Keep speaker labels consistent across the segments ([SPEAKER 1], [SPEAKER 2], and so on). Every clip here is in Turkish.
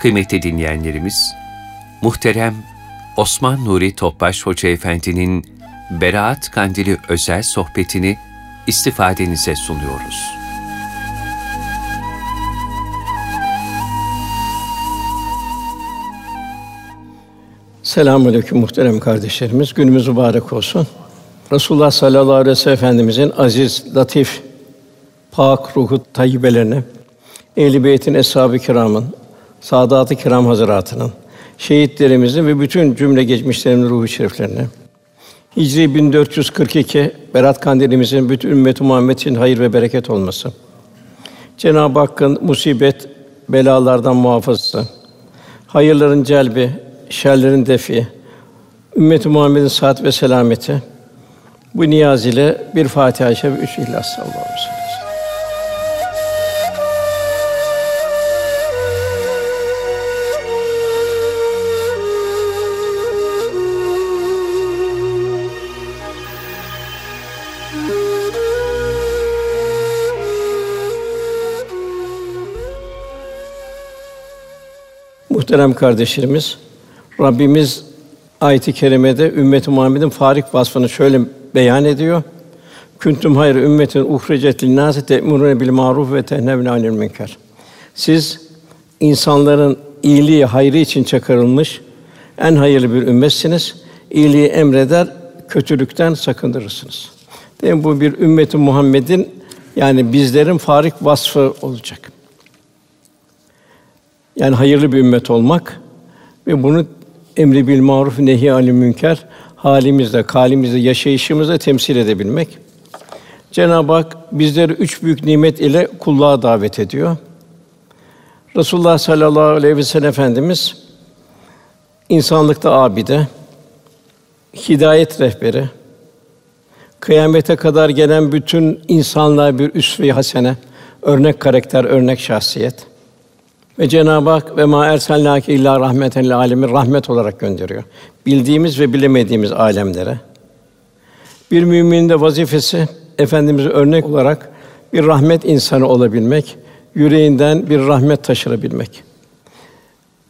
[SPEAKER 1] Kıymetli dinleyenlerimiz, muhterem Osman Nuri Topbaş Hoca Efendi'nin Beraat Kandili özel sohbetini istifadenize sunuyoruz.
[SPEAKER 2] Selamünaleyküm muhterem kardeşlerimiz. Günümüz mübarek olsun. Resulullah sallallahu aleyhi ve sellem Efendimizin aziz, latif, pak ruhu tayyibelerine, ehl-i beytin, eshab-ı kiramın, saadat-ı kiram hazretlerinin, şehitlerimizin ve bütün cümle geçmişlerimizin ruhu şeriflerine, Hicri 1442 Berat Kandilimizin bütün ümmet Muhammed için hayır ve bereket olması. Cenab-ı Hakk'ın musibet, belalardan muhafazası, hayırların celbi, şerlerin defi, ümmet Muhammed'in sıhhat ve selameti. Bu niyaz ile bir Fatiha-i Şerif, üç İhlas sallallahu aleyhi ve sellem. Muhterem kardeşlerimiz, Rabbimiz ayet-i kerimede ümmet-i Muhammed'in farik vasfını şöyle beyan ediyor. Kuntum hayır ümmetin uhrecet lin-nâsi te'murûne bil maruf ve tenhevne anil münker. Siz insanların iyiliği, hayrı için çıkarılmış en hayırlı bir ümmetsiniz. İyiliği emreder, kötülükten sakındırırsınız. Değil Bu bir ümmeti Muhammed'in yani bizlerin farik vasfı olacak. Yani hayırlı bir ümmet olmak ve bunu emri bil maruf nehi anil münker halimizde, kalimizde, yaşayışımızda temsil edebilmek. Cenab-ı Hak bizleri üç büyük nimet ile kulluğa davet ediyor. Resulullah sallallahu aleyhi ve sellem Efendimiz insanlıkta abide, hidayet rehberi, kıyamete kadar gelen bütün insanlığa bir üsve-i hasene, örnek karakter, örnek şahsiyet. Ve Cenab-ı Hak ve ma erselnâke illa rahmeten lil âlemin rahmet olarak gönderiyor. Bildiğimiz ve bilemediğimiz alemlere. Bir müminin de vazifesi efendimiz örnek olarak bir rahmet insanı olabilmek, yüreğinden bir rahmet taşırabilmek.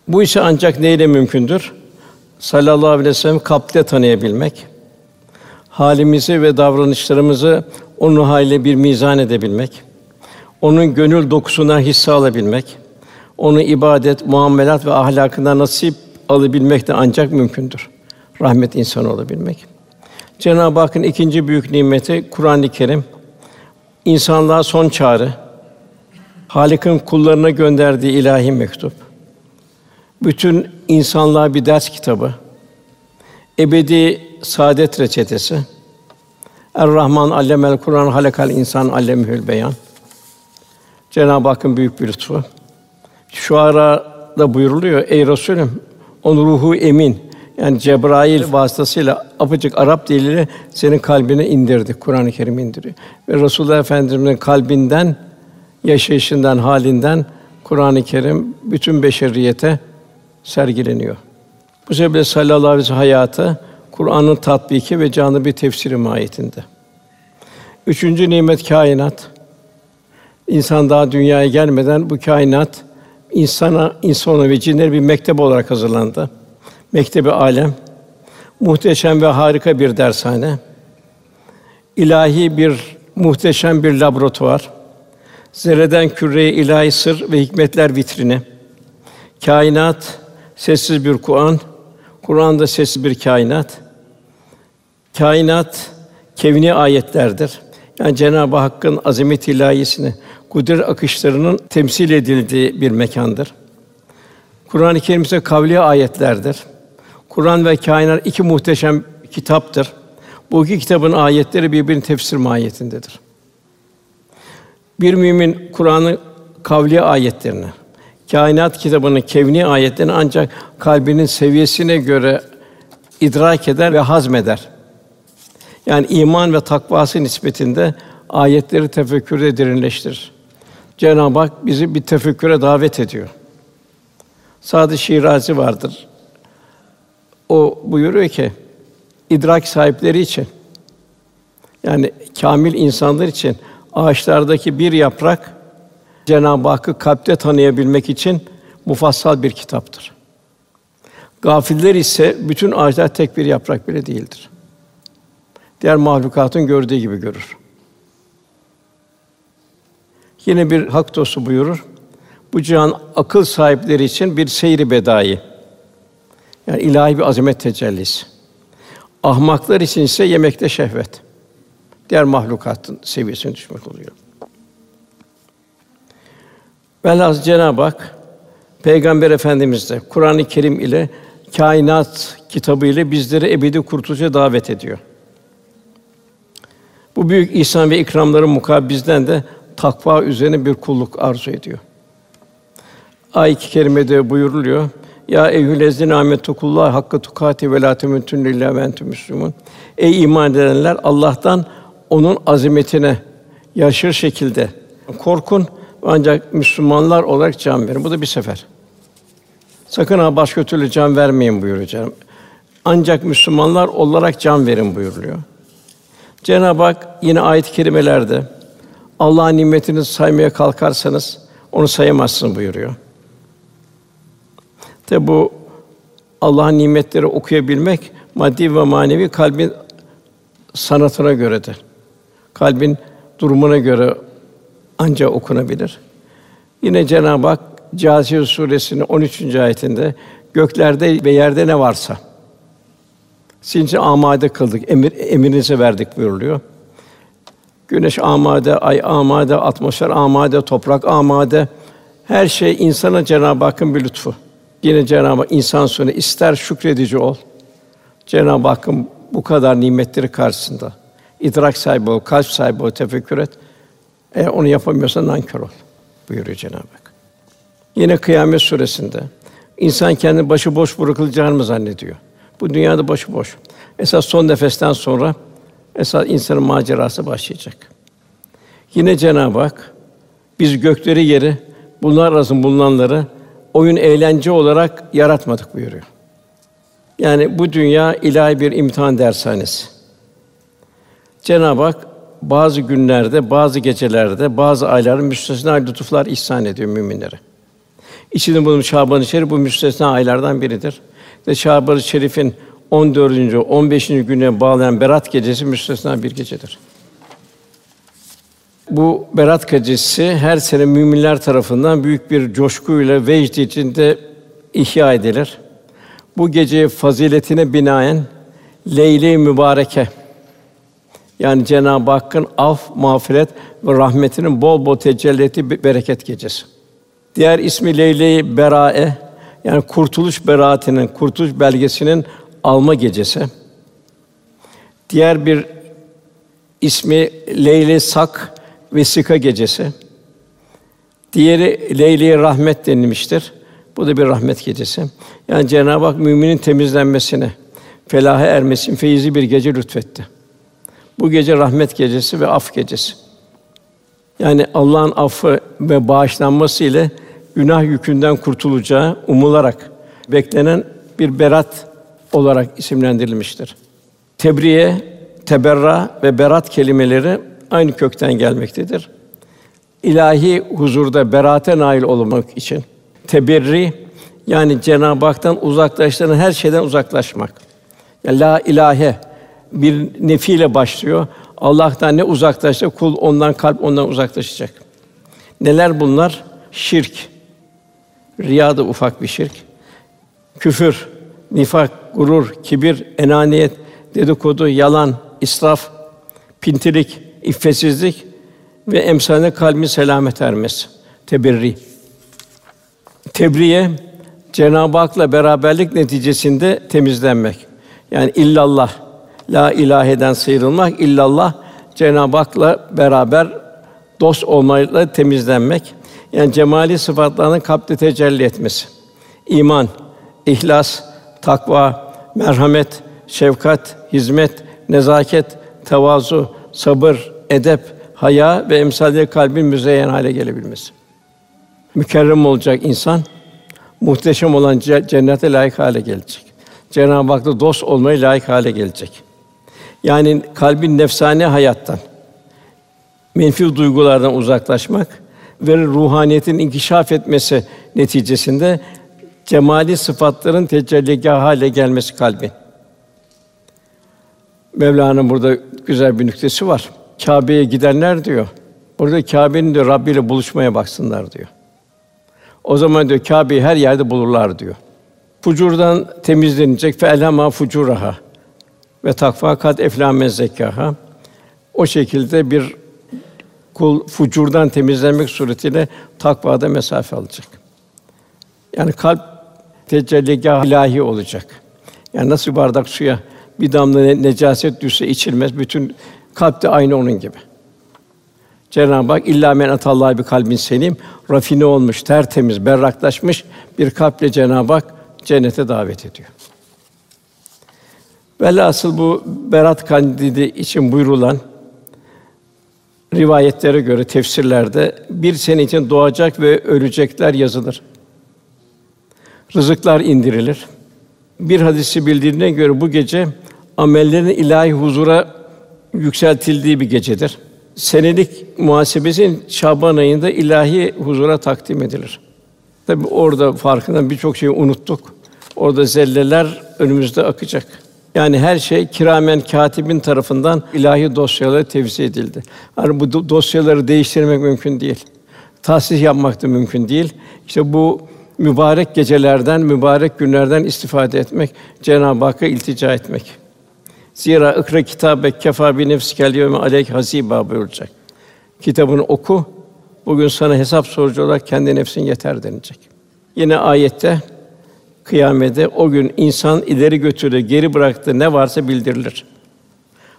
[SPEAKER 2] Bu ise ancak neyle mümkündür? Sallallahu aleyhi ve sellem kalple tanıyabilmek, halimizi ve davranışlarımızı onun haliyle bir mizan edebilmek, onun gönül dokusuna hisse alabilmek, onu ibadet, muamelat ve ahlakından nasip alabilmek de ancak mümkündür. Rahmet insanı olabilmek. Cenab-ı Hakk'ın ikinci büyük nimeti Kur'an-ı Kerim. İnsanlığa son çağrı. Halik'in kullarına gönderdiği ilahi mektup. Bütün insanlığa bir ders kitabı. Ebedi saadet reçetesi. Er-Rahman allemel Kur'an halakal insan allemül beyan. Cenab-ı Hakk'ın büyük bir lütfu. Şu arada buyuruluyor, ey Resulüm, onun ruhu emin. Yani Cebrail vasıtasıyla apıcık Arap diliyle senin kalbine indirdi. Kur'an-ı Kerim indiriyor. Ve Resulullah Efendimiz'in kalbinden, yaşayışından, halinden Kur'an-ı Kerim bütün beşeriyete sergileniyor. Bu sebeple sallallahu aleyhi ve sellem hayatı Kur'an'ın tatbiki ve canlı bir tefsiri mahiyetinde. Üçüncü nimet kainat. İnsan daha dünyaya gelmeden bu kainat insana, insana ve cinlere bir mektep olarak hazırlandı. Mektebi alem. Muhteşem ve harika bir dershane. İlahi bir muhteşem bir laboratuvar. Zerreden küreye ilahi sır ve hikmetler vitrini. Kainat sessiz bir Kur'an. Kur'an'da sessiz bir kainat. Kainat kevni ayetlerdir. Yani Cenab-ı Hakk'ın azamet ilahisini kudret akışlarının temsil edildiği bir mekandır. Kur'an-ı Kerim ise kavli ayetlerdir. Kur'an ve kainat iki muhteşem kitaptır. Bu iki kitabın ayetleri birbirinin tefsir mahiyetindedir. Bir mümin Kur'an'ın kavli ayetlerini, kainat kitabının kevni ayetlerini ancak kalbinin seviyesine göre idrak eder ve hazmeder. Yani iman ve takvası nispetinde ayetleri tefekkürde derinleştirir. Cenab-ı Hak bizi bir tefekküre davet ediyor. Sadı Şirazi vardır. O buyuruyor ki idrak sahipleri için yani kamil insanlar için ağaçlardaki bir yaprak Cenab-ı Hakk'ı kalpte tanıyabilmek için mufassal bir kitaptır. Gafiller ise bütün ağaçlar tek bir yaprak bile değildir. Diğer mahlukatın gördüğü gibi görür. Yine bir hak dostu buyurur. Bu cihan akıl sahipleri için bir seyri bedai. Yani ilahi bir azamet tecellisi. Ahmaklar için ise yemekte şehvet. Diğer mahlukatın seviyesine düşmek oluyor. Velhâsıl Cenab-ı Hak Peygamber Efendimiz de Kur'an-ı Kerim ile kainat kitabı ile bizleri ebedi kurtuluşa davet ediyor. Bu büyük ihsan ve ikramların mukabil bizden de takva üzerine bir kulluk arzu ediyor. Ayet-i kerimede buyuruluyor. Ya eyyühellezine amentukullah hakkı tukati ve la temutunne illa ve. Ey iman edenler Allah'tan onun azametine yaşır şekilde korkun ancak Müslümanlar olarak can verin. Bu da bir sefer. Sakın ha başka türlü can vermeyin buyuruyor Ancak Müslümanlar olarak can verin buyuruluyor. Cenab-ı Hak yine ayet-i kerimelerde Allah'ın nimetini saymaya kalkarsanız onu sayamazsın buyuruyor. Tabi bu Allah'ın nimetleri okuyabilmek maddi ve manevi kalbin sanatına göredir. Kalbin durumuna göre ancak okunabilir. Yine Cenab-ı Hak Câsiye suresinin 13. ayetinde göklerde ve yerde ne varsa sizin için amade kıldık, emir, emrinize verdik buyuruluyor. Güneş amade, ay amade, atmosfer amade, toprak amade. Her şey insana Cenab-ı Hakk'ın bir lütfu. Yine Cenab-ı Hak insan sonra ister şükredici ol. Cenab-ı Hakk'ın bu kadar nimetleri karşısında idrak sahibi ol, kalp sahibi ol, tefekkür et. Eğer onu yapamıyorsan nankör ol buyuruyor Cenab-ı Hak. Yine Kıyamet suresinde insan kendini başı boş bırakılacağını mı zannediyor? Bu dünyada başı boş. Esas son nefesten sonra esas insanın macerası başlayacak. Yine Cenab-ı Hak biz gökleri yeri bunlar arasında bulunanları oyun eğlence olarak yaratmadık buyuruyor. Yani bu dünya ilahi bir imtihan dershanesi. Cenab-ı Hak bazı günlerde, bazı gecelerde, bazı aylarda müstesna lütuflar ihsan ediyor müminlere. İçinde bulunmuş Şaban-ı Şerif bu müstesna aylardan biridir. Ve Şaban-ı Şerif'in 14. 15. güne bağlayan Berat gecesi müstesna bir gecedir. Bu Berat gecesi her sene müminler tarafından büyük bir coşkuyla vecd içinde ihya edilir. Bu gece faziletine binaen Leyle-i Mübareke yani Cenab-ı Hakk'ın af, mağfiret ve rahmetinin bol bol tecelli ettiği bereket gecesi. Diğer ismi Leyle-i Berae yani kurtuluş beraatinin, kurtuluş belgesinin alma gecesi. Diğer bir ismi Leyle Sak vesika gecesi. Diğeri Leyle Rahmet denilmiştir. Bu da bir rahmet gecesi. Yani Cenab-ı Hak müminin temizlenmesine, felaha ermesine feyizli bir gece lütfetti. Bu gece rahmet gecesi ve af gecesi. Yani Allah'ın affı ve bağışlanması ile günah yükünden kurtulacağı umularak beklenen bir berat olarak isimlendirilmiştir. Tebriye, teberra ve berat kelimeleri aynı kökten gelmektedir. İlahi huzurda berate nail olmak için teberri yani Cenab-ı Hak'tan uzaklaştıran her şeyden uzaklaşmak. Yani la ilahe bir nefiyle başlıyor. Allah'tan ne uzaklaşsa kul ondan kalp ondan uzaklaşacak. Neler bunlar? Şirk. Riya da ufak bir şirk. Küfür, nifak, gurur, kibir, enaniyet, dedikodu, yalan, israf, pintilik, iffetsizlik ve emsaline kalbin selamet ermesi. Tebirri. Tebriye Cenab-ı Hak'la beraberlik neticesinde temizlenmek. Yani illallah, la ilaheden sıyrılmak, illallah Cenab-ı Hak'la beraber dost olmayla temizlenmek. Yani cemali sıfatlarının kalpte tecelli etmesi. İman, ihlas, takva, merhamet, şefkat, hizmet, nezaket, tevazu, sabır, edep, haya ve emsalleri kalbin müzeyyen hale gelebilmesi. Mükerrem olacak insan, muhteşem olan cennete layık hale gelecek. Cenab-ı Hak'la dost olmaya layık hale gelecek. Yani kalbin nefsane hayattan, menfi duygulardan uzaklaşmak ve ruhaniyetin inkişaf etmesi neticesinde cemali sıfatların tecelligâh hale gelmesi kalbi. Mevla'nın burada güzel bir nüktesi var. Kâbe'ye gidenler diyor. Orada Kâbe'nin de Rabbi ile buluşmaya baksınlar diyor. O zaman diyor Kâbe'yi her yerde bulurlar diyor. Fucurdan temizlenecek fe elhama fucuraha ve takva kat eflâ zekâha. O şekilde bir kul fucurdan temizlenmek suretiyle takvada mesafe alacak. Yani kalp tecelligâh ilahi olacak. Yani nasıl bardak suya bir damla necaset düşse içilmez. Bütün kalp de aynı onun gibi. Cenab-ı Hak illa men atallahi bir kalbin selim, rafine olmuş, tertemiz, berraklaşmış bir kalple Cenab-ı Hak cennete davet ediyor. Velhasıl bu Berat Kandili için buyurulan rivayetlere göre tefsirlerde bir sene için doğacak ve ölecekler yazılır. Rızıklar indirilir. Bir hadisi bildiğine göre bu gece amellerin ilahi huzura yükseltildiği bir gecedir. Senelik muhasebesin Şaban ayında ilahi huzura takdim edilir. Tabi orada farkından birçok şeyi unuttuk. Orada zelleler önümüzde akacak. Yani her şey kiramen katibin tarafından ilahi dosyalara tevzi edildi. Yani bu dosyaları değiştirmek mümkün değil. Tahsis yapmak da mümkün değil. İşte bu mübarek gecelerden, mübarek günlerden istifade etmek, Cenab-ı Hakk'a iltica etmek. Zira ikra kitabe kefa bi nefsikel yevme aleyk hasiba buyuracak. Kitabını oku. Bugün sana hesap sorucu olarak kendi nefsin yeter denilecek. Yine ayette kıyamete o gün insan ileri götürdü, geri bıraktı ne varsa bildirilir.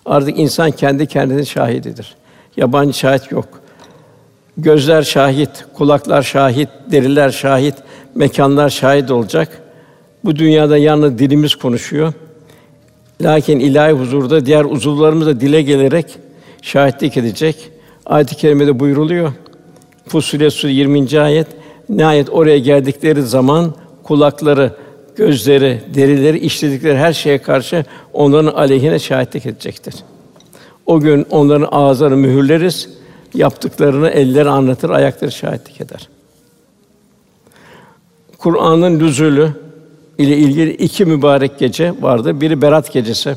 [SPEAKER 2] Artık insan kendi kendine şahididir. Yabancı şahit yok. Gözler şahit, kulaklar şahit, deriler şahit, mekanlar şahit olacak. Bu dünyada yalnız dilimiz konuşuyor. Lakin ilahi huzurda diğer uzuvlarımız da dile gelerek şahitlik edecek. Ayet-i kerimede buyruluyor. Fussilet Suresi 20. ayet. Nihayet oraya geldikleri zaman kulakları, gözleri, derileri, işledikleri her şeye karşı onların aleyhine şahitlik edecektir. O gün onların ağızlarını mühürleriz, yaptıklarını eller anlatır, ayakları şahitlik eder. Kur'an'ın nüzulü ile ilgili iki mübarek gece vardı. Biri Berat gecesi.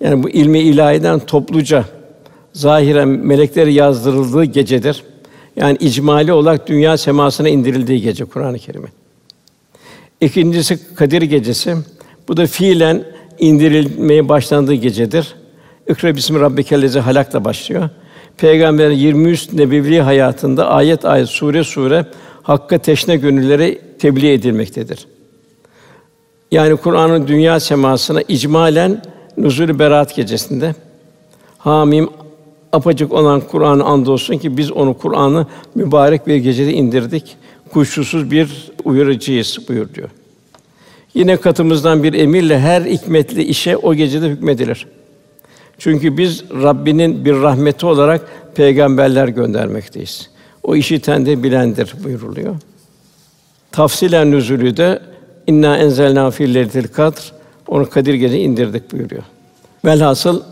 [SPEAKER 2] Yani bu ilmi ilahiden topluca zahiren melekleri yazdırıldığı gecedir. Yani icmali olarak dünya semasına indirildiği gece Kur'an-ı Kerim'in. İkincisi Kadir gecesi. Bu da fiilen indirilmeye başlandığı gecedir. İkra bismi rabbikellezi halakla başlıyor. Peygamber 23 nebevi hayatında ayet ayet sure sure hakka teşne gönüllere tebliğ edilmektedir. Yani Kur'an'ın dünya semasına icmalen nuzul berat gecesinde Hamim apacık olan Kur'an'ı andolsun ki biz onu Kur'an'ı mübarek bir gecede indirdik. Kuşkusuz bir uyarıcıyız buyur diyor. Yine katımızdan bir emirle her hikmetli işe o gecede hükmedilir. Çünkü biz Rabbinin bir rahmeti olarak peygamberler göndermekteyiz. O işiten de bilendir buyuruluyor. Tafsilen nüzulü de inna enzelna fi leyletil kadr onu Kadir gece indirdik buyuruyor. Velhasıl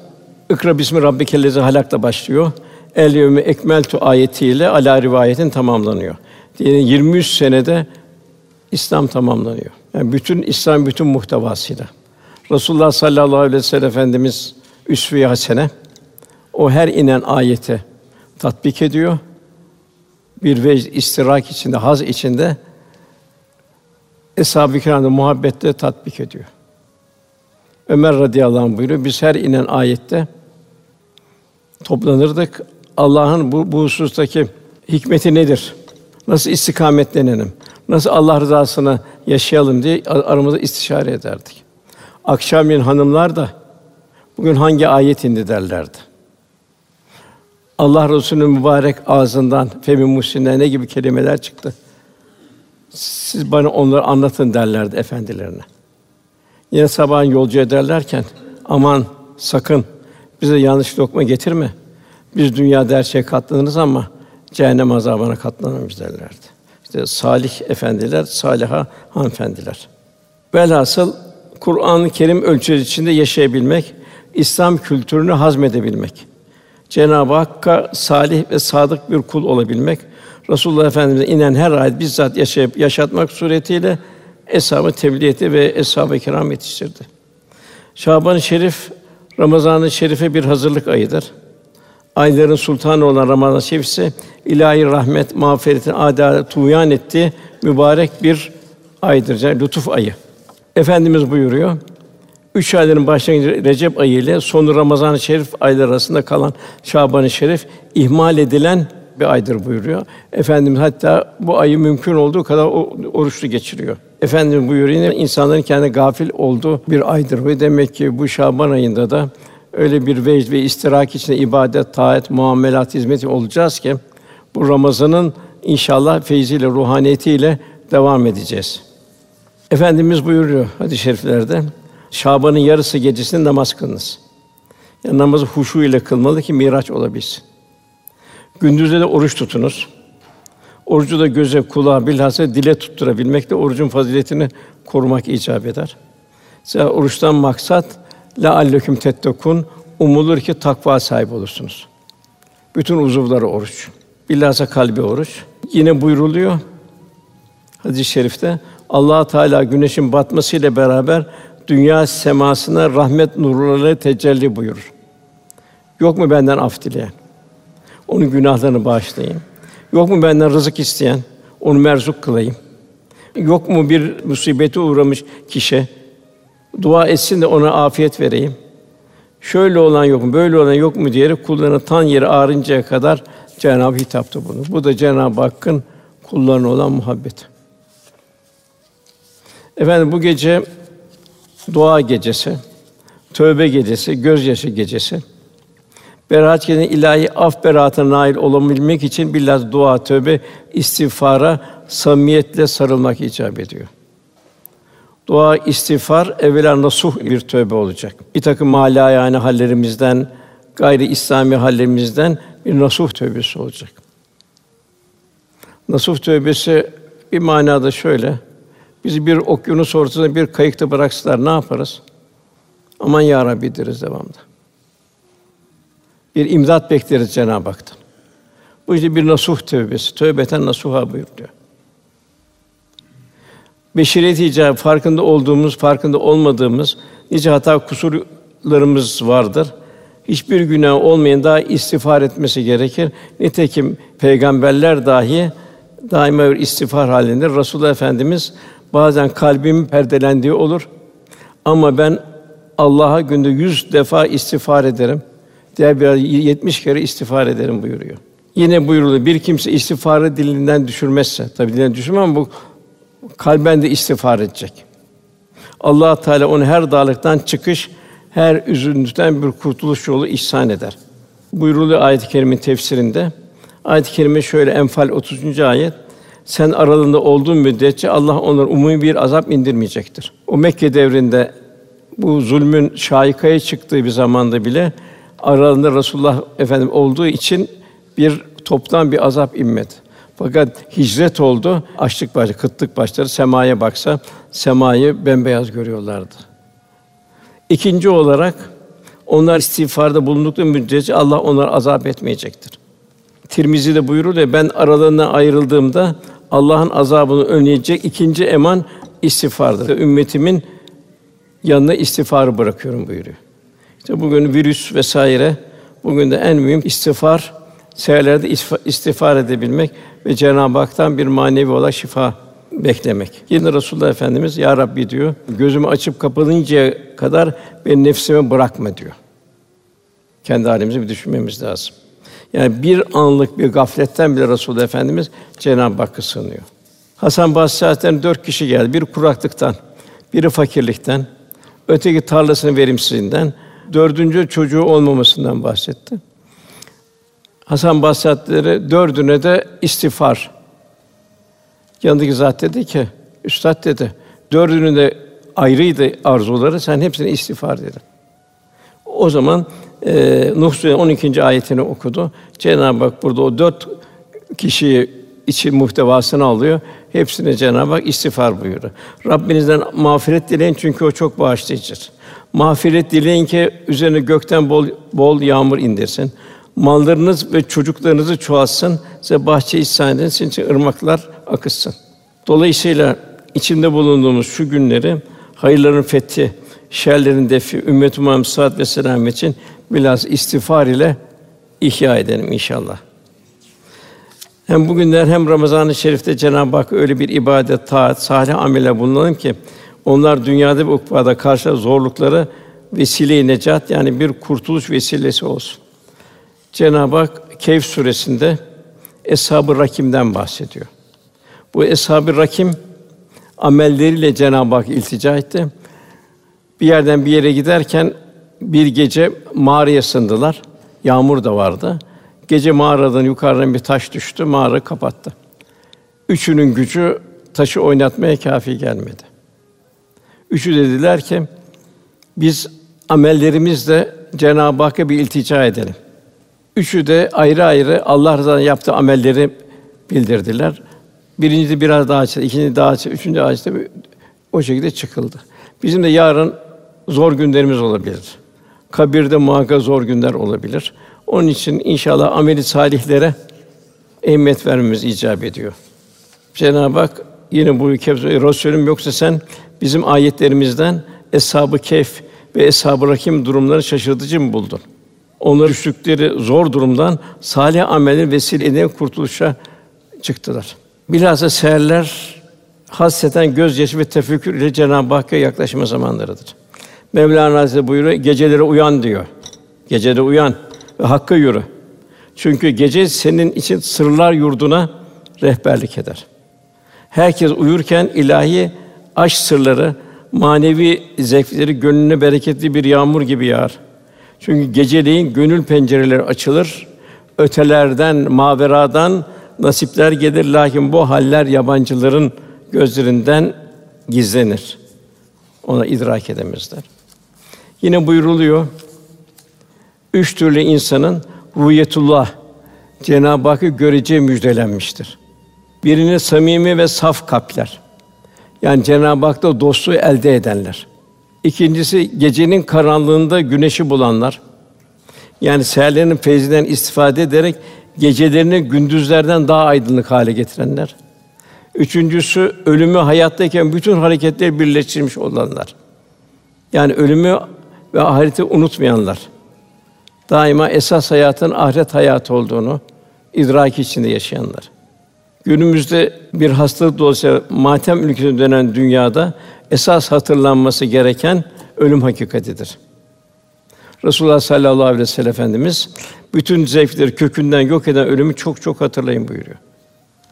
[SPEAKER 2] İkra bismi rabbikellezi halakla başlıyor. El yevme ekmeltu ayetiyle ala rivayetin tamamlanıyor. Yani 23 senede İslam tamamlanıyor. Yani bütün İslam bütün muhtevasıyla. Resulullah sallallahu aleyhi ve sellem efendimiz üsve-i hasene o her inen ayete tatbik ediyor. Bir vecd istirak içinde, haz içinde Eshab-ı Kiram'da muhabbetle tatbik ediyor. Ömer radıyallahu anh buyuruyor. Biz her inen ayette toplanırdık. Allah'ın bu, bu husustaki hikmeti nedir? Nasıl istikametlenelim? Nasıl Allah rızasını yaşayalım diye aramızda istişare ederdik. Akşamleyin hanımlar da bugün hangi ayet indi derlerdi. Allah Resulü'nün mübarek ağzından femin muhsinler ne gibi kelimeler çıktı. Siz bana onları anlatın derlerdi efendilerine. Yine sabahın yolcu ederlerken aman sakın bize yanlış lokma getirme. Biz dünya her şeye katlanırız ama cehennem azabına katlanırız derlerdi. İşte salih efendiler, saliha hanımefendiler. Velhasıl Kur'an-ı Kerim ölçüsü içinde yaşayabilmek, İslam kültürünü hazmedebilmek. Cenab-ı Hakk'a salih ve sadık bir kul olabilmek, Resulullah Efendimiz'e inen her ayet bizzat yaşayıp yaşatmak suretiyle eshab-ı tebliğ ve eshab-ı kiram yetiştirdi. Şaban-ı Şerif Ramazan-ı Şerif'e bir hazırlık ayıdır. Ayların sultanı olan Ramazan-ı Şerif ise ilahi rahmet, mağfiretin adalet tuğyan ettiği mübarek bir aydır. Yani lütuf ayı. Efendimiz buyuruyor. Üç ayların başlangıcı Recep ayı ile sonu Ramazan-ı Şerif ayları arasında kalan Şaban-ı Şerif ihmal edilen bir aydır buyuruyor. Efendimiz hatta bu ayı mümkün olduğu kadar oruçlu geçiriyor. Efendimiz buyuruyor yine insanların kendi gafil olduğu bir aydır ve demek ki bu Şaban ayında da öyle bir vecd ve istirak içinde ibadet, taat, muamelat, hizmeti olacağız ki bu Ramazan'ın inşallah feyziyle, ruhaniyetiyle devam edeceğiz. Efendimiz buyuruyor hadis-i şeriflerde Şaban'ın yarısı gecesinde namaz kılınız. Yani namazı huşu ile kılmalı ki miraç olabilsin. Gündüzde de oruç tutunuz. Orucu da göze, kulağa, bilhassa dile tutturabilmek de orucun faziletini korumak icap eder. Mesela oruçtan maksat la alleküm tettekun umulur ki takva sahibi olursunuz. Bütün uzuvları oruç. Bilhassa kalbi oruç. Yine buyruluyor hadis-i şerifte Allah Teala güneşin batmasıyla beraber dünya semasına rahmet nurları tecelli buyurur. Yok mu benden af dileyen? Onun günahlarını bağışlayayım. Yok mu benden rızık isteyen? Onu merzuk kılayım. Yok mu bir musibete uğramış kişi? Dua etsin de ona afiyet vereyim. Şöyle olan yok mu, böyle olan yok mu diyerek kullarına tan yeri ağrıncaya kadar Cenab-ı hitaptı bunu. Bu da Cenab-ı Hakk'ın kullarına olan muhabbet. Efendim bu gece dua gecesi, tövbe gecesi, gözyaşı gecesi. Beraat gecesi ilahi af beraatına nail olabilmek için bilhassa dua, tövbe, istiğfara samimiyetle sarılmak icap ediyor. Dua, istiğfar evvela nasuh bir tövbe olacak. Bir takım mali yani hallerimizden, gayri İslami hallerimizden bir nasuh tövbesi olacak. Nasuh tövbesi bir manada şöyle: Bizi bir okyanus ortasında bir kayıkta bıraksalar ne yaparız? Aman ya Rabbi deriz devamlı. Bir imdat bekleriz Cenab-ı Hak'tan. Bu işte bir nasuh tövbesi. Tövbeten nasuha buyuruyor. Beşeriyet icabı farkında olduğumuz, farkında olmadığımız nice hata kusurlarımız vardır. Hiçbir günah olmayan daha istiğfar etmesi gerekir. Nitekim peygamberler dahi daima bir istiğfar halinde. Resulullah Efendimiz Bazen kalbimin perdelendiği olur. Ama ben Allah'a günde yüz defa istiğfar ederim. Diğer bir yetmiş kere istiğfar ederim buyuruyor. Yine buyuruluyor. Bir kimse istiğfarı dilinden düşürmezse, tabi dilinden düşürmem ama bu kalben de istiğfar edecek. Allah Teala onu her dağlıktan çıkış, her üzüntüden bir kurtuluş yolu ihsan eder. Buyuruluyor ayet-i kerimenin tefsirinde. Ayet-i kerime şöyle Enfal 30. ayet sen aralığında olduğun müddetçe Allah onlara umumi bir azap indirmeyecektir. O Mekke devrinde bu zulmün şaikaya çıktığı bir zamanda bile aralarında Resulullah Efendim olduğu için bir toptan bir azap inmedi. Fakat hicret oldu, açlık başladı, kıtlık başladı. Semaya baksa semayı bembeyaz görüyorlardı. İkinci olarak onlar istiğfarda bulundukları müddetçe Allah onları azap etmeyecektir. Tirmizi de buyurur ya ben aralarından ayrıldığımda Allah'ın azabını önleyecek ikinci eman istiğfardır. Ümmetimin yanına istiğfarı bırakıyorum buyuruyor. İşte bugün virüs vesaire bugün de en mühim istiğfar seherlerde istiğfar edebilmek ve Cenab-ı Hak'tan bir manevi olarak şifa beklemek. Yine Resulullah Efendimiz ya Rabbi diyor. Gözümü açıp kapanıncaya kadar beni nefsime bırakma diyor. Kendi halimizi bir düşünmemiz lazım. Yani bir anlık bir gafletten bile Resulullah Efendimiz Cenab-ı Hakk'a sığınıyor. Hasan Basri Hazretleri'nin dört kişi geldi. Bir kuraklıktan, biri fakirlikten, öteki tarlasının verimsizliğinden, dördüncü çocuğu olmamasından bahsetti. Hasan Basri dördüne de istiğfar. Yanındaki zat dedi ki, Üstad dedi, dördünün de ayrıydı arzuları, sen hepsine istiğfar dedi. O zaman e, Nuh Suresi 12. ayetini okudu. Cenab-ı Hak burada o dört kişiyi içi muhtevasını alıyor. Hepsine Cenab-ı Hak istiğfar buyuruyor. Rabbinizden mağfiret dileyin çünkü o çok bağışlayıcıdır. Mağfiret dileyin ki üzerine gökten bol bol yağmur indirsin. Mallarınız ve çocuklarınızı çoğalsın, size bahçe ihsan edin, sizin için ırmaklar akıtsın. Dolayısıyla içinde bulunduğumuz şu günleri hayırların fethi, şerlerin defi, ümmet-i Muhammed sıhhat ve selamet için biraz istiğfar ile ihya edelim inşallah. Hem bugünler hem Ramazan-ı Şerif'te Cenab-ı Hak öyle bir ibadet, taat, salih amele bulunalım ki onlar dünyada ve ukbada karşı zorlukları vesile-i necat yani bir kurtuluş vesilesi olsun. Cenab-ı Hak Kehf suresinde Eshab-ı Rakim'den bahsediyor. Bu Eshab-ı Rakim amelleriyle Cenab-ı Hak iltica etti. Bir yerden bir yere giderken bir gece mağaraya sındılar. Yağmur da vardı. Gece mağaradan yukarıdan bir taş düştü, mağara kapattı. Üçünün gücü taşı oynatmaya kafi gelmedi. Üçü dediler ki biz amellerimizle Cenab-ı Hakk'a bir iltica edelim. Üçü de ayrı ayrı Allah rızasına yaptığı amelleri bildirdiler. Birincisi biraz daha açtı, ikinci daha açtı, üçüncü açtı. O şekilde çıkıldı. Bizim de yarın zor günlerimiz olabilir. Kabirde muhakkak zor günler olabilir. Onun için inşallah ameli salihlere ehemmiyet vermemiz icap ediyor. Cenab-ı Hak yine bu kevzu Resulüm yoksa sen bizim ayetlerimizden eshab-ı kehf ve eshab-ı rakim durumları şaşırtıcı mı buldun? Onları düştükleri zor durumdan salih amelin vesileyle kurtuluşa çıktılar. Bilhassa seherler hasreten gözyaşı ve tefekkür ile Cenab-ı Hakk'a yaklaşma zamanlarıdır. Mevlana Hazretleri buyuruyor, gecelere uyan diyor. Gecede uyan ve hakka yürü. Çünkü gece senin için sırlar yurduna rehberlik eder. Herkes uyurken ilahi aşk sırları, manevi zevkleri gönlüne bereketli bir yağmur gibi yağar. Çünkü geceleyin gönül pencereleri açılır, ötelerden, maveradan nasipler gelir. Lakin bu haller yabancıların gözlerinden gizlenir. Ona idrak edemezler. Yine buyuruluyor. Üç türlü insanın ruyetullah Cenab-ı Hakk'ı göreceği müjdelenmiştir. Birini samimi ve saf kalpler. Yani Cenab-ı Hak'ta dostluğu elde edenler. İkincisi gecenin karanlığında güneşi bulanlar. Yani seherlerinin feyzinden istifade ederek gecelerini gündüzlerden daha aydınlık hale getirenler. Üçüncüsü ölümü hayattayken bütün hareketleri birleştirmiş olanlar. Yani ölümü ve ahireti unutmayanlar. Daima esas hayatın ahiret hayatı olduğunu idrak içinde yaşayanlar. Günümüzde bir hastalık dolayısıyla matem ülkesine dönen dünyada esas hatırlanması gereken ölüm hakikatidir. Resulullah sallallahu aleyhi ve sellem Efendimiz bütün zevkleri kökünden yok eden ölümü çok çok hatırlayın buyuruyor.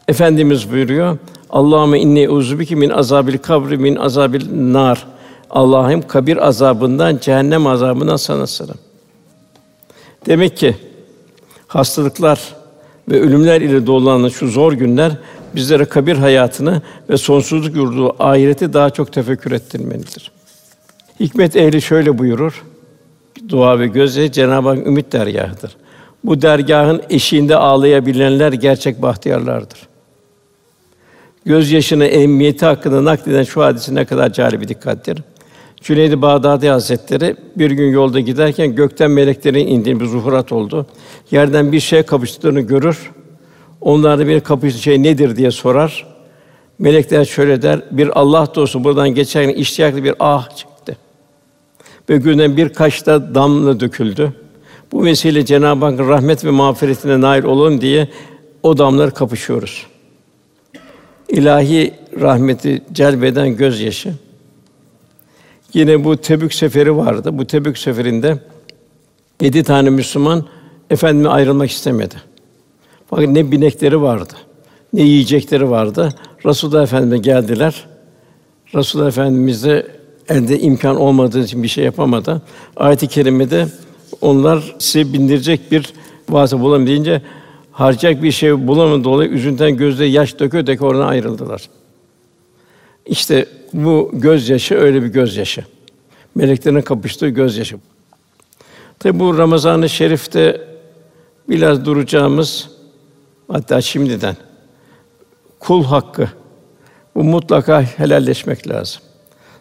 [SPEAKER 2] Efendimiz buyuruyor. Allahümme inni uzubiki min azabil kabri min azabil nar. Allah'ım kabir azabından, cehennem azabından sana sığınırım. Demek ki hastalıklar ve ölümler ile dolanan şu zor günler bizlere kabir hayatını ve sonsuzluk yurdu ahireti daha çok tefekkür ettirmelidir. Hikmet ehli şöyle buyurur. Dua ve gözle Cenab-ı Hak ümit dergahıdır. Bu dergahın eşiğinde ağlayabilenler gerçek bahtiyarlardır. Göz yaşını ehemmiyeti hakkında nakleden şu hadisi ne kadar cari bir dikkattir. Cüneyd-i Bağdadi Hazretleri bir gün yolda giderken gökten meleklerin indiği bir zuhurat oldu. Yerden bir şey kapıştığını görür. Onlarda bir kapıştığı şey nedir diye sorar. Melekler şöyle der: Bir Allah dostu buradan geçerken iştiyaklı bir ah çıktı. Ve gözünden birkaç da damla döküldü. Bu vesile Cenab-ı Hakk'ın rahmet ve mağfiretine nail olun diye o damlar kapışıyoruz. İlahi rahmeti celbeden gözyaşı. Yine bu Tebük seferi vardı. Bu Tebük seferinde yedi tane Müslüman efendime ayrılmak istemedi. Fakat ne binekleri vardı, ne yiyecekleri vardı. Resulullah Efendimize geldiler. Resulullah Efendimiz de elde imkan olmadığı için bir şey yapamadı. Ayet-i kerimede onlar size bindirecek bir vasıta bulamayınca harcayacak bir şey bulamadı dolayı üzüntüden gözleri yaş döküyor döküyor oradan ayrıldılar. İşte bu gözyaşı öyle bir gözyaşı. Meleklerin kapıştığı gözyaşı. Tabi bu Ramazan-ı Şerif'te biraz duracağımız hatta şimdiden kul hakkı bu mutlaka helalleşmek lazım.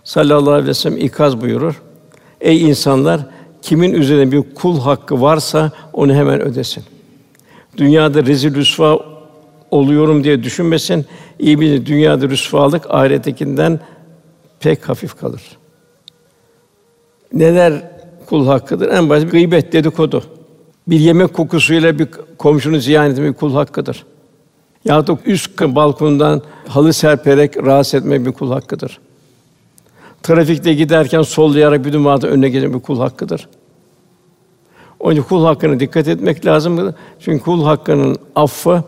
[SPEAKER 2] Sallallahu aleyhi ve sellem ikaz buyurur. Ey insanlar kimin üzerine bir kul hakkı varsa onu hemen ödesin. Dünyada rezil rüsva oluyorum diye düşünmesin. İyi bir dünyada rüsvalık ahirettekinden pek hafif kalır. Neler kul hakkıdır? En basit gıybet, dedikodu. Bir yemek kokusuyla bir komşunu ziyaret etmek kul hakkıdır. Ya da üst balkondan halı serperek rahatsız etmek bir kul hakkıdır. Trafikte giderken sollayarak bir dumada önüne geçmek bir kul hakkıdır. Onun için kul hakkına dikkat etmek lazım. Çünkü kul hakkının affı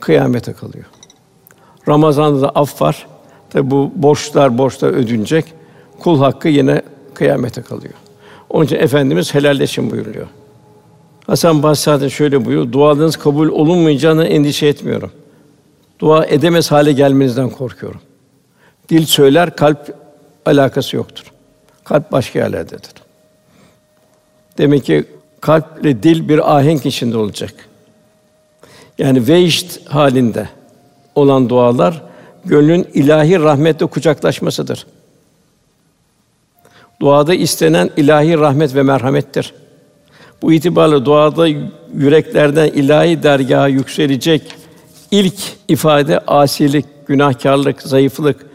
[SPEAKER 2] kıyamete kalıyor. Ramazan'da da aff var. Tabi bu borçlar borçlar ödünecek. Kul hakkı yine kıyamete kalıyor. Onun için Efendimiz helalleşin buyuruyor. Hasan Basri şöyle buyuruyor: Dualarınız kabul olunmayacağına endişe etmiyorum. Dua edemez hale gelmenizden korkuyorum. Dil söyler, kalp alakası yoktur. Kalp başka yerlerdedir. Demek ki kalple dil bir ahenk içinde olacak. Yani veşt halinde olan dualar gönlün ilahi rahmetle kucaklaşmasıdır. Duada istenen ilahi rahmet ve merhamettir. Bu itibarla duada yüreklerden ilahi dergaha yükselecek ilk ifade asilik, günahkarlık, zayıflık,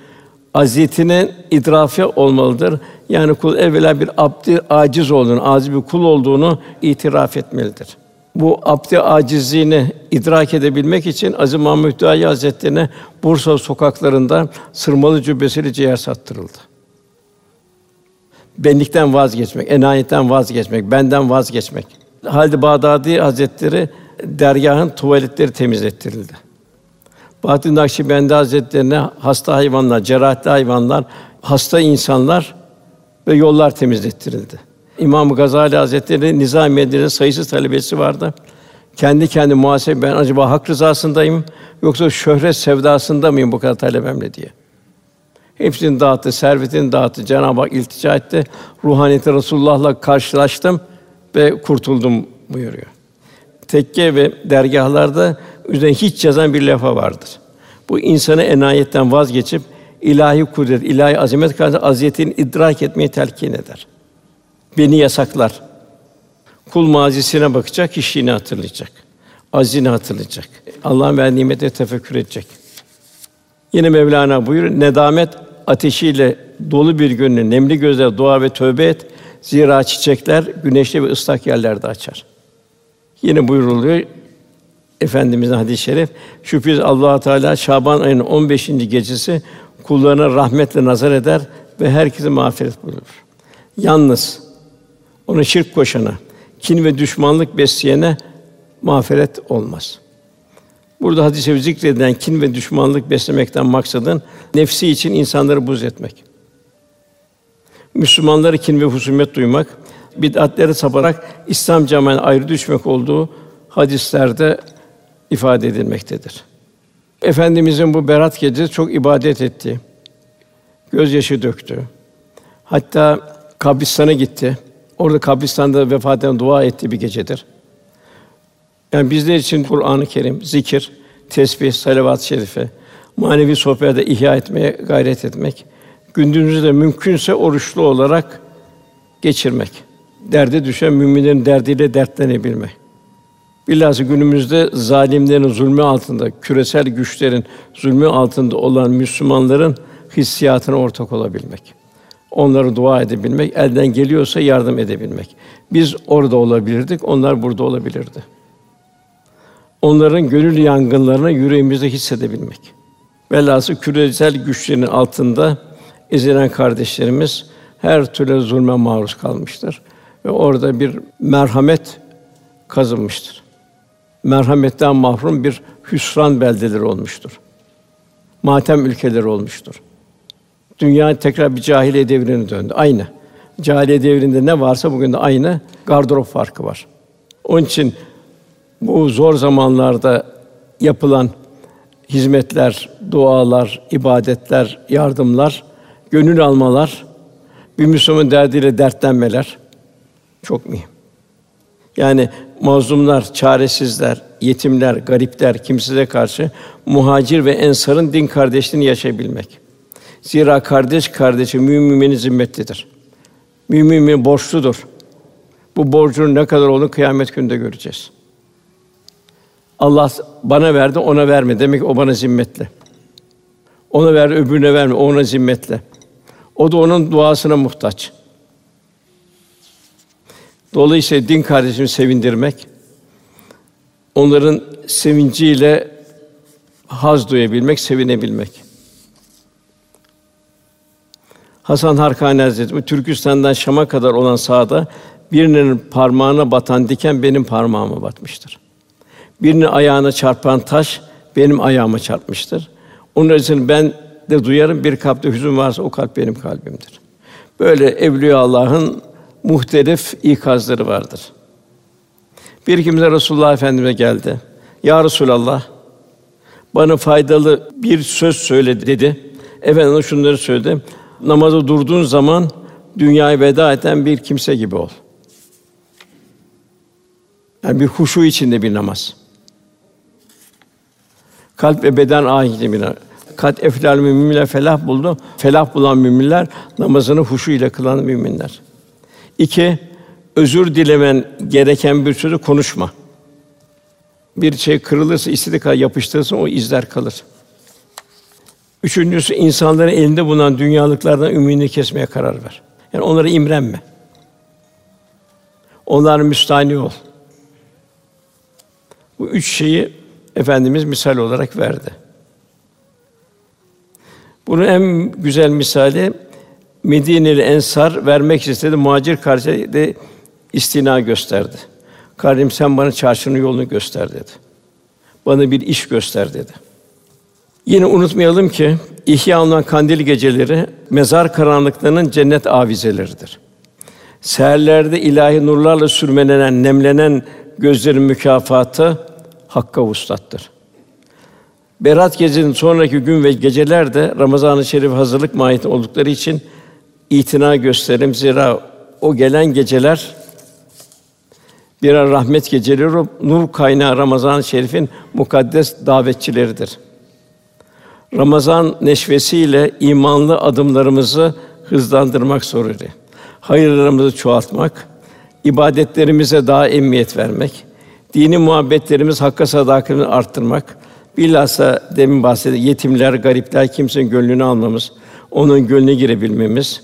[SPEAKER 2] aziyetinin idrafi olmalıdır. Yani kul evvela bir abdi aciz olduğunu, aciz bir kul olduğunu itiraf etmelidir. Bu abdi acizliğini idrak edebilmek için Aziz Mahmud Hüdayi Hazretlerine Bursa sokaklarında sırmalı cübbesiyle ciğer sattırıldı. Benlikten vazgeçmek, enayetten vazgeçmek, benden vazgeçmek. Halid Bağdadi Hazretleri dergahın tuvaletleri temizlettirildi. Bahattin Nakşibendi Hazretlerine hasta hayvanlar, cerrahli hayvanlar, hasta insanlar ve yollar temizlettirildi. İmam Gazali Hazretleri Nizamiye'de sayısız talebesi vardı. Kendi kendi muhasebe ben acaba hak rızasındayım yoksa şöhret sevdasında mıyım bu kadar talebemle diye. Hepsini dağıttı, servetini dağıttı. Cenab-ı Hak iltica etti. Ruhaniyeti Resulullah'la karşılaştım ve kurtuldum buyuruyor. Tekke ve dergahlarda üzerine hiç yazan bir lafa vardır. Bu insanı enayetten vazgeçip ilahi kudret, ilahi azamet karşısında aziyetin idrak etmeyi telkin eder. Beni yasaklar. Kul mazisine bakacak, kişiliğini hatırlayacak. Azini hatırlayacak. Allah'ın verdiği nimete tefekkür edecek. Yine Mevlana buyuruyor, nedamet ateşiyle dolu bir gönlü nemli gözle dua ve tövbe et. Zira çiçekler güneşli ve ıslak yerlerde açar. Yine buyuruluyor Efendimizin hadis-i şerif şüphesiz Allah Teala Şaban ayının 15. gecesi kullarına rahmetle nazar eder ve herkese mağfiret buyurur. Yalnız onu şirk koşana, kin ve düşmanlık besleyene mağfiret olmaz. Burada hadis-i şerif zikredilen kin ve düşmanlık beslemekten maksadın nefsi için insanları buz etmek. Müslümanları kin ve husumet duymak, bid'atlere saparak İslam camiasından ayrı düşmek olduğu hadislerde ifade edilmektedir. Efendimizin bu berat gecesi çok ibadet etti. Gözyaşı döktü. Hatta kabristan'a gitti. Orada kabristanda vefat eden dua etti bir gecedir. Yani bizler için Kur'an-ı Kerim, zikir, tesbih, salavat-ı şerife, manevi sohbete ihya etmeye gayret etmek, gündüzünüzü de mümkünse oruçlu olarak geçirmek. Derde düşen müminlerin derdiyle dertlenebilmek. Bilhassa günümüzde zalimlerin zulmü altında, küresel güçlerin zulmü altında olan Müslümanların hissiyatına ortak olabilmek. Onları dua edebilmek, elden geliyorsa yardım edebilmek. Biz orada olabilirdik, onlar burada olabilirdi. Onların gönül yangınlarını yüreğimizde hissedebilmek. Velhâsıl küresel güçlerin altında ezilen kardeşlerimiz her türlü zulme maruz kalmıştır ve orada bir merhamet kazınmıştır. Merhametten mahrum bir hüsran beldeleri olmuştur. Matem ülkeleri olmuştur. Dünya tekrar bir cahiliye devrine döndü. Aynı. Cahiliye devrinde ne varsa bugün de aynı gardırop farkı var. Onun için bu zor zamanlarda yapılan hizmetler, dualar, ibadetler, yardımlar, gönül almalar, bir Müslümanın derdiyle dertlenmeler çok mühim. Yani mazlumlar, çaresizler, yetimler, garipler, kimseye karşı muhacir ve ensarın din kardeşliğini yaşayabilmek. Zira kardeş kardeşi mümin müminin zimmetlidir. Mümin borçludur. Bu borcun ne kadar olduğunu kıyamet gününde göreceğiz. Allah bana verdi, ona verme. Demek ki o bana zimmetli. Ona ver, öbürüne verme, o ona zimmetli. O da onun duasına muhtaç. Dolayısıyla din kardeşimi sevindirmek, onların sevinciyle haz duyabilmek, sevinebilmek. Hasan Harkani Hazretleri, Türkistan'dan Şam'a kadar olan sahada birinin parmağına batan diken benim parmağıma batmıştır. Birinin ayağına çarpan taş benim ayağıma çarpmıştır. Onun için ben de duyarım bir kalpte hüzün varsa o kalp benim kalbimdir. Böyle evliya Allah'ın muhtelif ikazları vardır. Bir kimse Resulullah Efendimize geldi. Ya Resulallah, bana faydalı bir söz söyle dedi. Efendimiz şunları söyledi. Namaza durduğun zaman dünyaya veda eden bir kimse gibi ol. Yani bir huşu içinde bir namaz. Kalp ve beden ahide bir namaz. Kat eflal müminler felah buldu. Felah bulan müminler namazını huşu ile kılan müminler. İki, özür dilemen gereken bir sözü konuşma. Bir şey kırılırsa, istediği kadar yapıştırırsın, o izler kalır. Üçüncüsü, insanların elinde bulunan dünyalıklardan ümidini kesmeye karar ver. Yani onlara imrenme. Onlara müstahni ol. Bu üç şeyi Efendimiz misal olarak verdi. Bunun en güzel misali Medineli Ensar vermek istedi. Muhacir kardeşe de istina gösterdi. Kardeşim sen bana çarşının yolunu göster dedi. Bana bir iş göster dedi. Yine unutmayalım ki ihya olunan kandil geceleri mezar karanlıklarının cennet avizeleridir. Seherlerde ilahi nurlarla sürmelenen, nemlenen gözlerin mükafatı hakka vuslattır. Berat gecesinin sonraki gün ve geceler de Ramazan-ı Şerif hazırlık mahiyeti oldukları için itina gösterim zira o gelen geceler birer rahmet geceleri, nur kaynağı Ramazan-ı Şerif'in mukaddes davetçileridir. Ramazan neşvesiyle imanlı adımlarımızı hızlandırmak zorunda. Hayırlarımızı çoğaltmak, ibadetlerimize daha emniyet vermek, dini muhabbetlerimiz hakka sadakatimizi arttırmak, bilhassa demin bahsettiğim yetimler, garipler kimsenin gönlünü almamız, onun gönlüne girebilmemiz,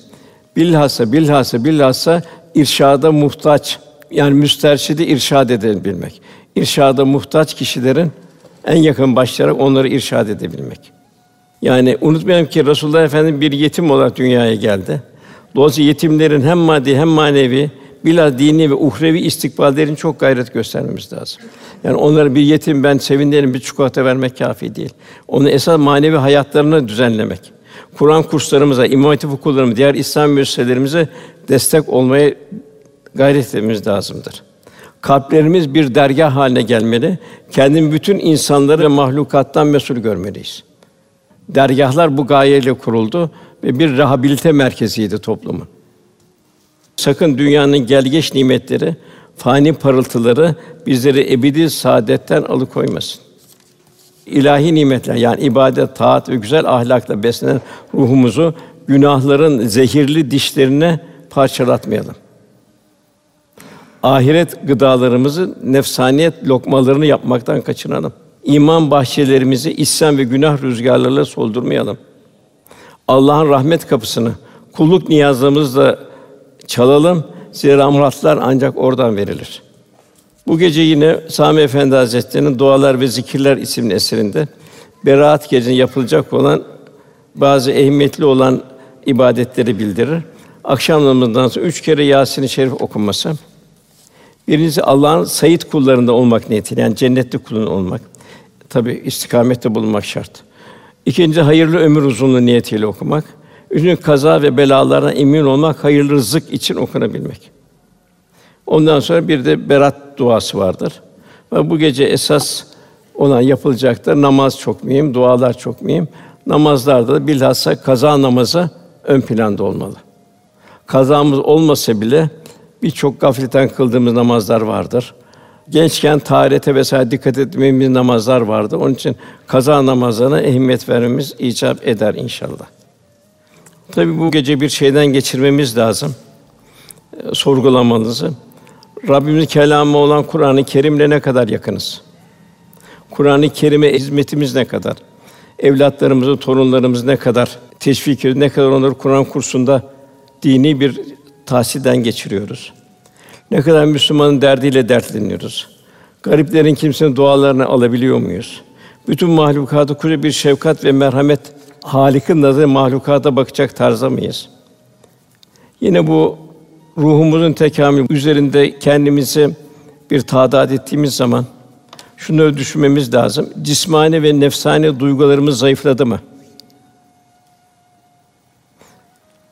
[SPEAKER 2] bilhassa bilhassa bilhassa irşada muhtaç yani müsterşidi irşad edebilmek. İrşada muhtaç kişilerin en yakın başlayarak onları irşad edebilmek. Yani unutmayalım ki Resulullah Efendimiz bir yetim olarak dünyaya geldi. Dolayısıyla yetimlerin hem maddi hem manevi bila dini ve uhrevi istikballerin çok gayret göstermemiz lazım. Yani onlara bir yetim ben sevindirelim bir çikolata vermek kafi değil. Onu esas manevi hayatlarını düzenlemek. Kur'an kurslarımıza, imam hatip okullarımıza, diğer İslam müesseselerimize destek olmaya gayret etmemiz lazımdır. Kalplerimiz bir dergah haline gelmeli. Kendin bütün insanları ve mahlukattan mesul görmeliyiz. Dergahlar bu gayeyle kuruldu ve bir rehabilite merkeziydi toplumun. Sakın dünyanın gelgeç nimetleri, fani parıltıları bizleri ebedi saadetten alıkoymasın. İlahi nimetler yani ibadet, taat ve güzel ahlakla beslenen ruhumuzu günahların zehirli dişlerine parçalatmayalım. Ahiret gıdalarımızı nefsaniyet lokmalarını yapmaktan kaçınalım. İman bahçelerimizi isyan ve günah rüzgarlarıyla soldurmayalım. Allah'ın rahmet kapısını kulluk niyazlarımızla çalalım. Zira muratlar ancak oradan verilir. Bu gece yine Sami Efendi Hazretleri'nin Dualar ve Zikirler isimli eserinde Beraat gecesinde yapılacak olan bazı ehemmiyetli olan ibadetleri bildirir. Akşam namazından sonra üç kere Yasin-i Şerif okunması. Birincisi Allah'ın sayit kullarında olmak niyetiyle yani cennetli kulun olmak. Tabi istikamette bulunmak şart. İkinci hayırlı ömür uzunluğu niyetiyle okumak. Üçüncü kaza ve belalardan emin olmak, hayırlı rızık için okunabilmek. Ondan sonra bir de berat duası vardır. Ve bu gece esas olan yapılacaktır. Namaz çok mühim, dualar çok mühim. Namazlarda da bilhassa kaza namazı ön planda olmalı. Kazamız olmasa bile birçok gafletten kıldığımız namazlar vardır. Gençken taharete vesaire dikkat etmemiz namazlar vardı. Onun için kaza namazlarına ehemmiyet vermemiz icap eder inşallah. Tabii bu gece bir şeyden geçirmemiz lazım. E, sorgulamanızı. Rabbimizin kelamı olan Kur'an-ı Kerim'le ne kadar yakınız? Kur'an-ı Kerim'e hizmetimiz ne kadar? Evlatlarımızı, torunlarımızı ne kadar teşvik ediyoruz, ne kadar onları Kur'an kursunda dini bir tahsilden geçiriyoruz. Ne kadar Müslümanın derdiyle dertleniyoruz. Gariplerin kimsenin dualarını alabiliyor muyuz? Bütün mahlukatı kuru bir şefkat ve merhamet Halik'in nazarı mahlukata bakacak tarza mıyız? Yine bu ruhumuzun tekamülü üzerinde kendimizi bir tadat ettiğimiz zaman şunu düşünmemiz lazım. Cismani ve nefsani duygularımız zayıfladı mı?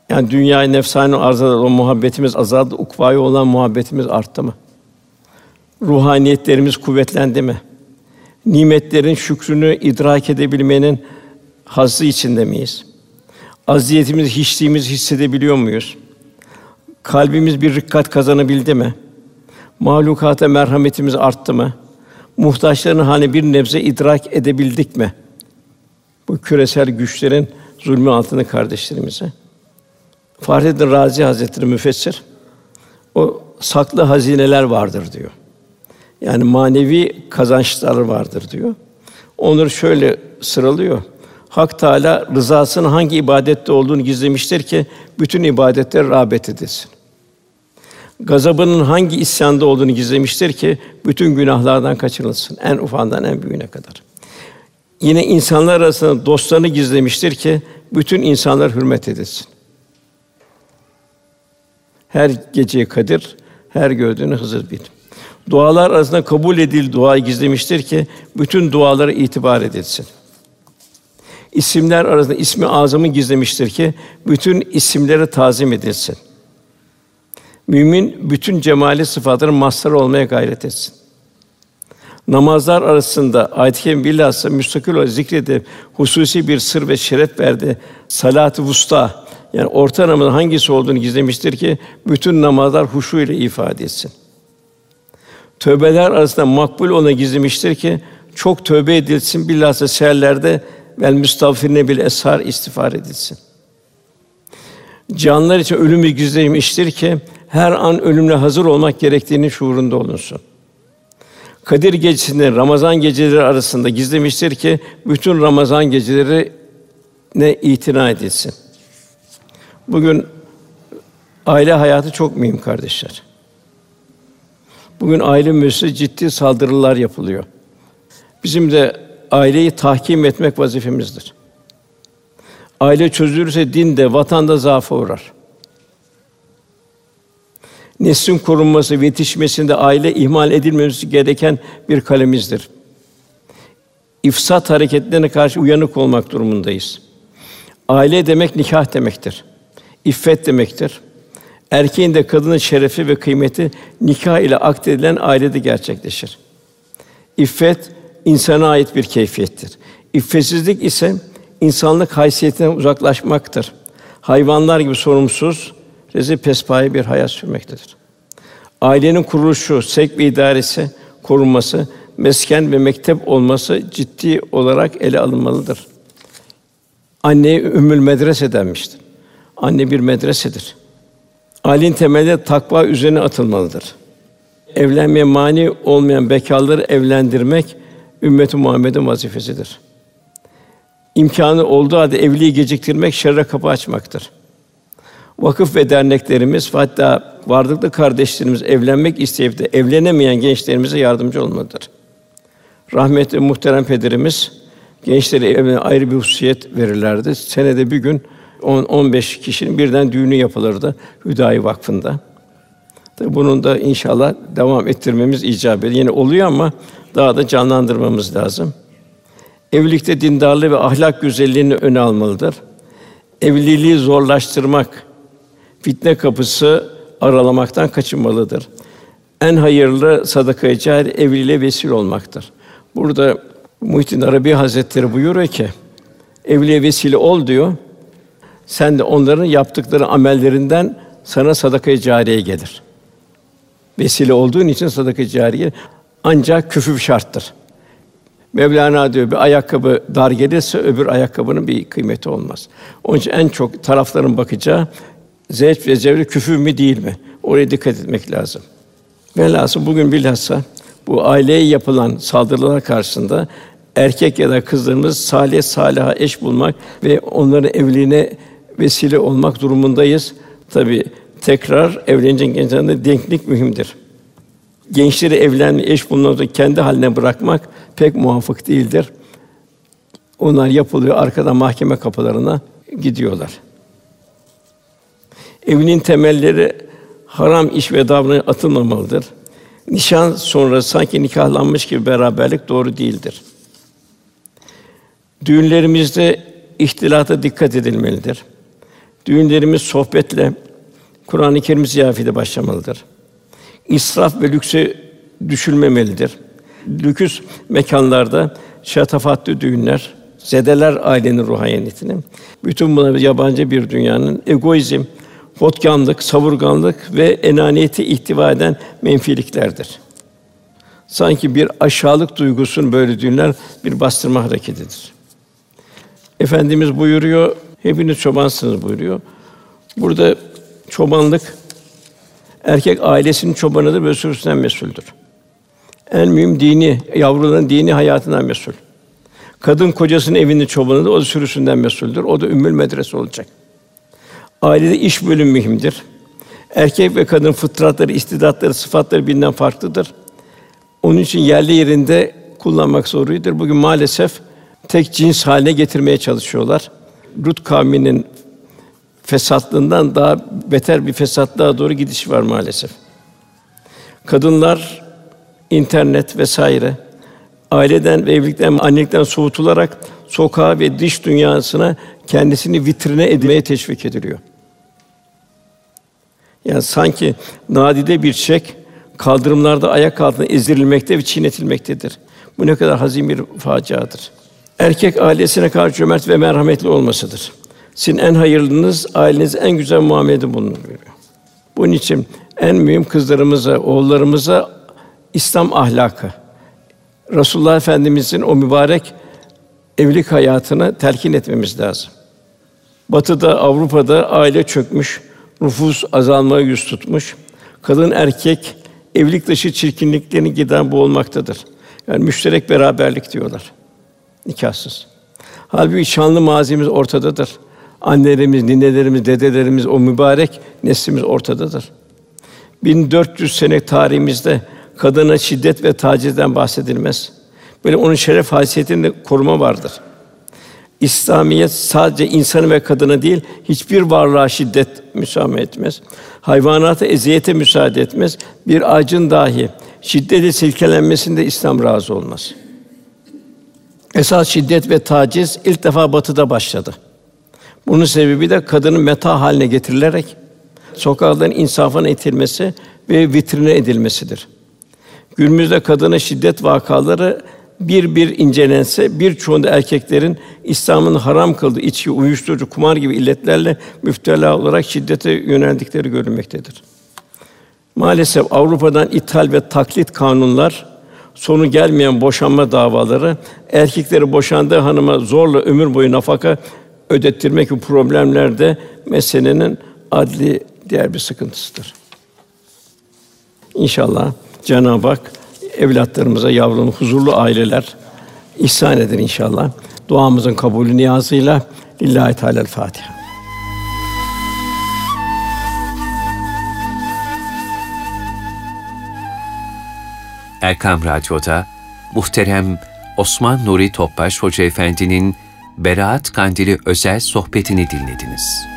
[SPEAKER 2] Yani dünyaya nefsani arzalar o muhabbetimiz azaldı, ukvaya olan muhabbetimiz arttı mı? Ruhaniyetlerimiz kuvvetlendi mi? Nimetlerin şükrünü idrak edebilmenin hazzı içinde miyiz? Aziyetimiz, hiçliğimizi hissedebiliyor muyuz? Kalbimiz bir rikkat kazanabildi mi? Mahlukata merhametimiz arttı mı? Muhtaçların hani bir nebze idrak edebildik mi? Bu küresel güçlerin zulmü altında kardeşlerimize. Fahrettin Razi Hazretleri müfessir o saklı hazineler vardır diyor. Yani manevi kazançlar vardır diyor. Onları şöyle sıralıyor. Hak Teâlâ rızasının hangi ibadette olduğunu gizlemiştir ki bütün ibadetler rağbet edilsin. Gazabının hangi isyanda olduğunu gizlemiştir ki bütün günahlardan kaçınılsın. En ufandan en büyüğüne kadar. Yine insanlar arasında dostlarını gizlemiştir ki bütün insanlar hürmet edilsin. Her geceye kadir, her gördüğünü Hızır bil. Dualar arasında kabul edil duayı gizlemiştir ki bütün dualara itibar edilsin. İsimler arasında ismi azamı gizlemiştir ki bütün isimlere tazim edilsin. Mümin bütün cemali sıfatların mazhar olmaya gayret etsin. Namazlar arasında ayet-i bilhassa müstakil olarak zikredip hususi bir sır ve şeref verdi. Salat-ı vusta yani orta namazın hangisi olduğunu gizlemiştir ki bütün namazlar huşu ile ifade etsin. Tövbeler arasında makbul ona gizlemiştir ki çok tövbe edilsin bilhassa seherlerde vel müstağfirine bil eshar istiğfar edilsin. Canlar için ölümü gizlemiştir ki her an ölümle hazır olmak gerektiğini şuurunda olunsun. Kadir gecesinde Ramazan geceleri arasında gizlemiştir ki bütün Ramazan geceleri ne itina edilsin. Bugün aile hayatı çok mühim kardeşler. Bugün aile müessesesi ciddi saldırılar yapılıyor. Bizim de aileyi tahkim etmek vazifemizdir. Aile çözülürse din de vatan da zaafa uğrar. Neslin korunması ve yetişmesinde aile ihmal edilmemesi gereken bir kalemizdir. İfsat hareketlerine karşı uyanık olmak durumundayız. Aile demek nikah demektir. İffet demektir. Erkeğin de kadının şerefi ve kıymeti nikah ile akdedilen ailede gerçekleşir. İffet insana ait bir keyfiyettir. İffetsizlik ise insanlık haysiyetinden uzaklaşmaktır. Hayvanlar gibi sorumsuz, rezil pespaye bir hayat sürmektedir. Ailenin kuruluşu, sevk ve idaresi, korunması, mesken ve mektep olması ciddi olarak ele alınmalıdır. Anneye ümmül medrese denmiştir. Anne bir medresedir. Ailenin temeli takva üzerine atılmalıdır. Evlenmeye mani olmayan bekarları evlendirmek ümmeti Muhammed'in vazifesidir. İmkanı olduğu halde evliliği geciktirmek şerre kapı açmaktır. Vakıf ve derneklerimiz hatta varlıklı kardeşlerimiz evlenmek isteyip de evlenemeyen gençlerimize yardımcı olmalıdır. Rahmetli muhterem pederimiz gençlere evine ayrı bir hususiyet verirlerdi. Senede bir gün 10-15 kişinin birden düğünü yapılırdı Hüdayi Vakfı'nda. Tabii bunun da inşallah devam ettirmemiz icap ediyor. Yine oluyor ama daha da canlandırmamız lazım. Evlilikte dindarlığı ve ahlak güzelliğini öne almalıdır. Evliliği zorlaştırmak, fitne kapısı aralamaktan kaçınmalıdır. En hayırlı sadaka-i cari evliliğe vesile olmaktır. Burada Muhittin Arabi Hazretleri buyuruyor ki evliliğe vesile ol diyor. Sen de onların yaptıkları amellerinden sana sadaka-i cariye gelir. Vesile olduğun için sadaka-i cariye ancak küfür şarttır. Mevlana diyor bir ayakkabı dar gelirse öbür ayakkabının bir kıymeti olmaz. Onun için en çok tarafların bakacağı zevk ve zevre küfür mü değil mi? Oraya dikkat etmek lazım. Velhasıl bugün bilhassa bu aileye yapılan saldırılar karşısında erkek ya da kızlarımız salih salaha eş bulmak ve onların evliliğine vesile olmak durumundayız. Tabi tekrar evlenecek gençlerde denklik mühimdir. Gençleri evlenme, eş bulunduğunda kendi haline bırakmak pek muvaffak değildir. Onlar yapılıyor, arkada mahkeme kapılarına gidiyorlar. Evliliğin temelleri haram iş ve davranış atılmamalıdır. Nişan sonra sanki nikahlanmış gibi beraberlik doğru değildir. Düğünlerimizde ihtilata dikkat edilmelidir. Düğünlerimiz sohbetle, Kur'an-ı Kerim ziyafetiyle başlamalıdır. İsraf ve lükse düşülmemelidir. Lüküs mekanlarda şatafatlı düğünler zedeler ailenin ruhaniyetini. Bütün bunlar yabancı bir dünyanın egoizm, Hotkanlık, savurganlık ve enaniyeti ihtiva eden menfiliklerdir. Sanki bir aşağılık duygusun böyle düğünler bir bastırma hareketidir. Efendimiz buyuruyor, hepiniz çobansınız buyuruyor. Burada çobanlık erkek ailesinin çobanıdır ve sürüsünden mesuldür. En mühim dini, yavruların dini hayatından mesul. Kadın kocasının evinin çobanıdır, o da sürüsünden mesuldür. O da ümmül medrese olacak. Ailede iş bölümü mühimdir. Erkek ve kadın fıtratları, istidatları, sıfatları birbirinden farklıdır. Onun için yerli yerinde kullanmak zoruydur. Bugün maalesef tek cins haline getirmeye çalışıyorlar. Lut kavminin fesatlığından daha beter bir fesatlığa doğru gidiş var maalesef. Kadınlar internet vesaire aileden ve evlilikten, annelikten soğutularak sokağa ve dış dünyasına kendisini vitrine edilmeye teşvik ediliyor. Yani sanki nadide bir çiçek kaldırımlarda ayak altında ezdirilmekte ve çiğnetilmektedir. Bu ne kadar hazin bir faciadır. Erkek ailesine karşı cömert ve merhametli olmasıdır. Sizin en hayırlınız aileniz en güzel muamelede bulunur buyuruyor. Bunun için en mühim kızlarımıza, oğullarımıza İslam ahlakı, Resulullah Efendimizin o mübarek evlilik hayatını telkin etmemiz lazım. Batı'da, Avrupa'da aile çökmüş, nüfus azalmaya yüz tutmuş. Kadın erkek evlilik dışı çirkinliklerini giden bu olmaktadır. Yani müşterek beraberlik diyorlar. Nikahsız. Halbuki şanlı mazimiz ortadadır. Annelerimiz, ninelerimiz, dedelerimiz, o mübarek neslimiz ortadadır. 1400 sene tarihimizde kadına şiddet ve tacizden bahsedilmez. Böyle onun şeref haysiyetinde koruma vardır. İslamiyet sadece insanı ve kadını değil, hiçbir varlığa şiddet müsaade etmez. Hayvanata eziyete müsaade etmez. Bir ağacın dahi şiddete silkelenmesinde İslam razı olmaz. Esas şiddet ve taciz ilk defa Batı'da başladı. Bunun sebebi de kadının meta haline getirilerek sokakların insafına itilmesi ve vitrine edilmesidir. Günümüzde kadına şiddet vakaları bir bir incelense birçoğunda erkeklerin İslam'ın haram kıldığı içki, uyuşturucu, kumar gibi illetlerle müftela olarak şiddete yöneldikleri görülmektedir. Maalesef Avrupa'dan ithal ve taklit kanunlar, sonu gelmeyen boşanma davaları, erkekleri boşandığı hanıma zorla ömür boyu nafaka ödettirmek gibi problemler de meselenin adli diğer bir sıkıntısıdır. İnşallah Cenab-ı Hak evlatlarımıza yavrulu huzurlu aileler ihsan eder inşallah. Duamızın kabulü niyazıyla lillahi teala Fatiha.
[SPEAKER 1] Erkam Radyo'da muhterem Osman Nuri Topbaş Hoca Efendi'nin Beraat Kandili özel sohbetini dinlediniz.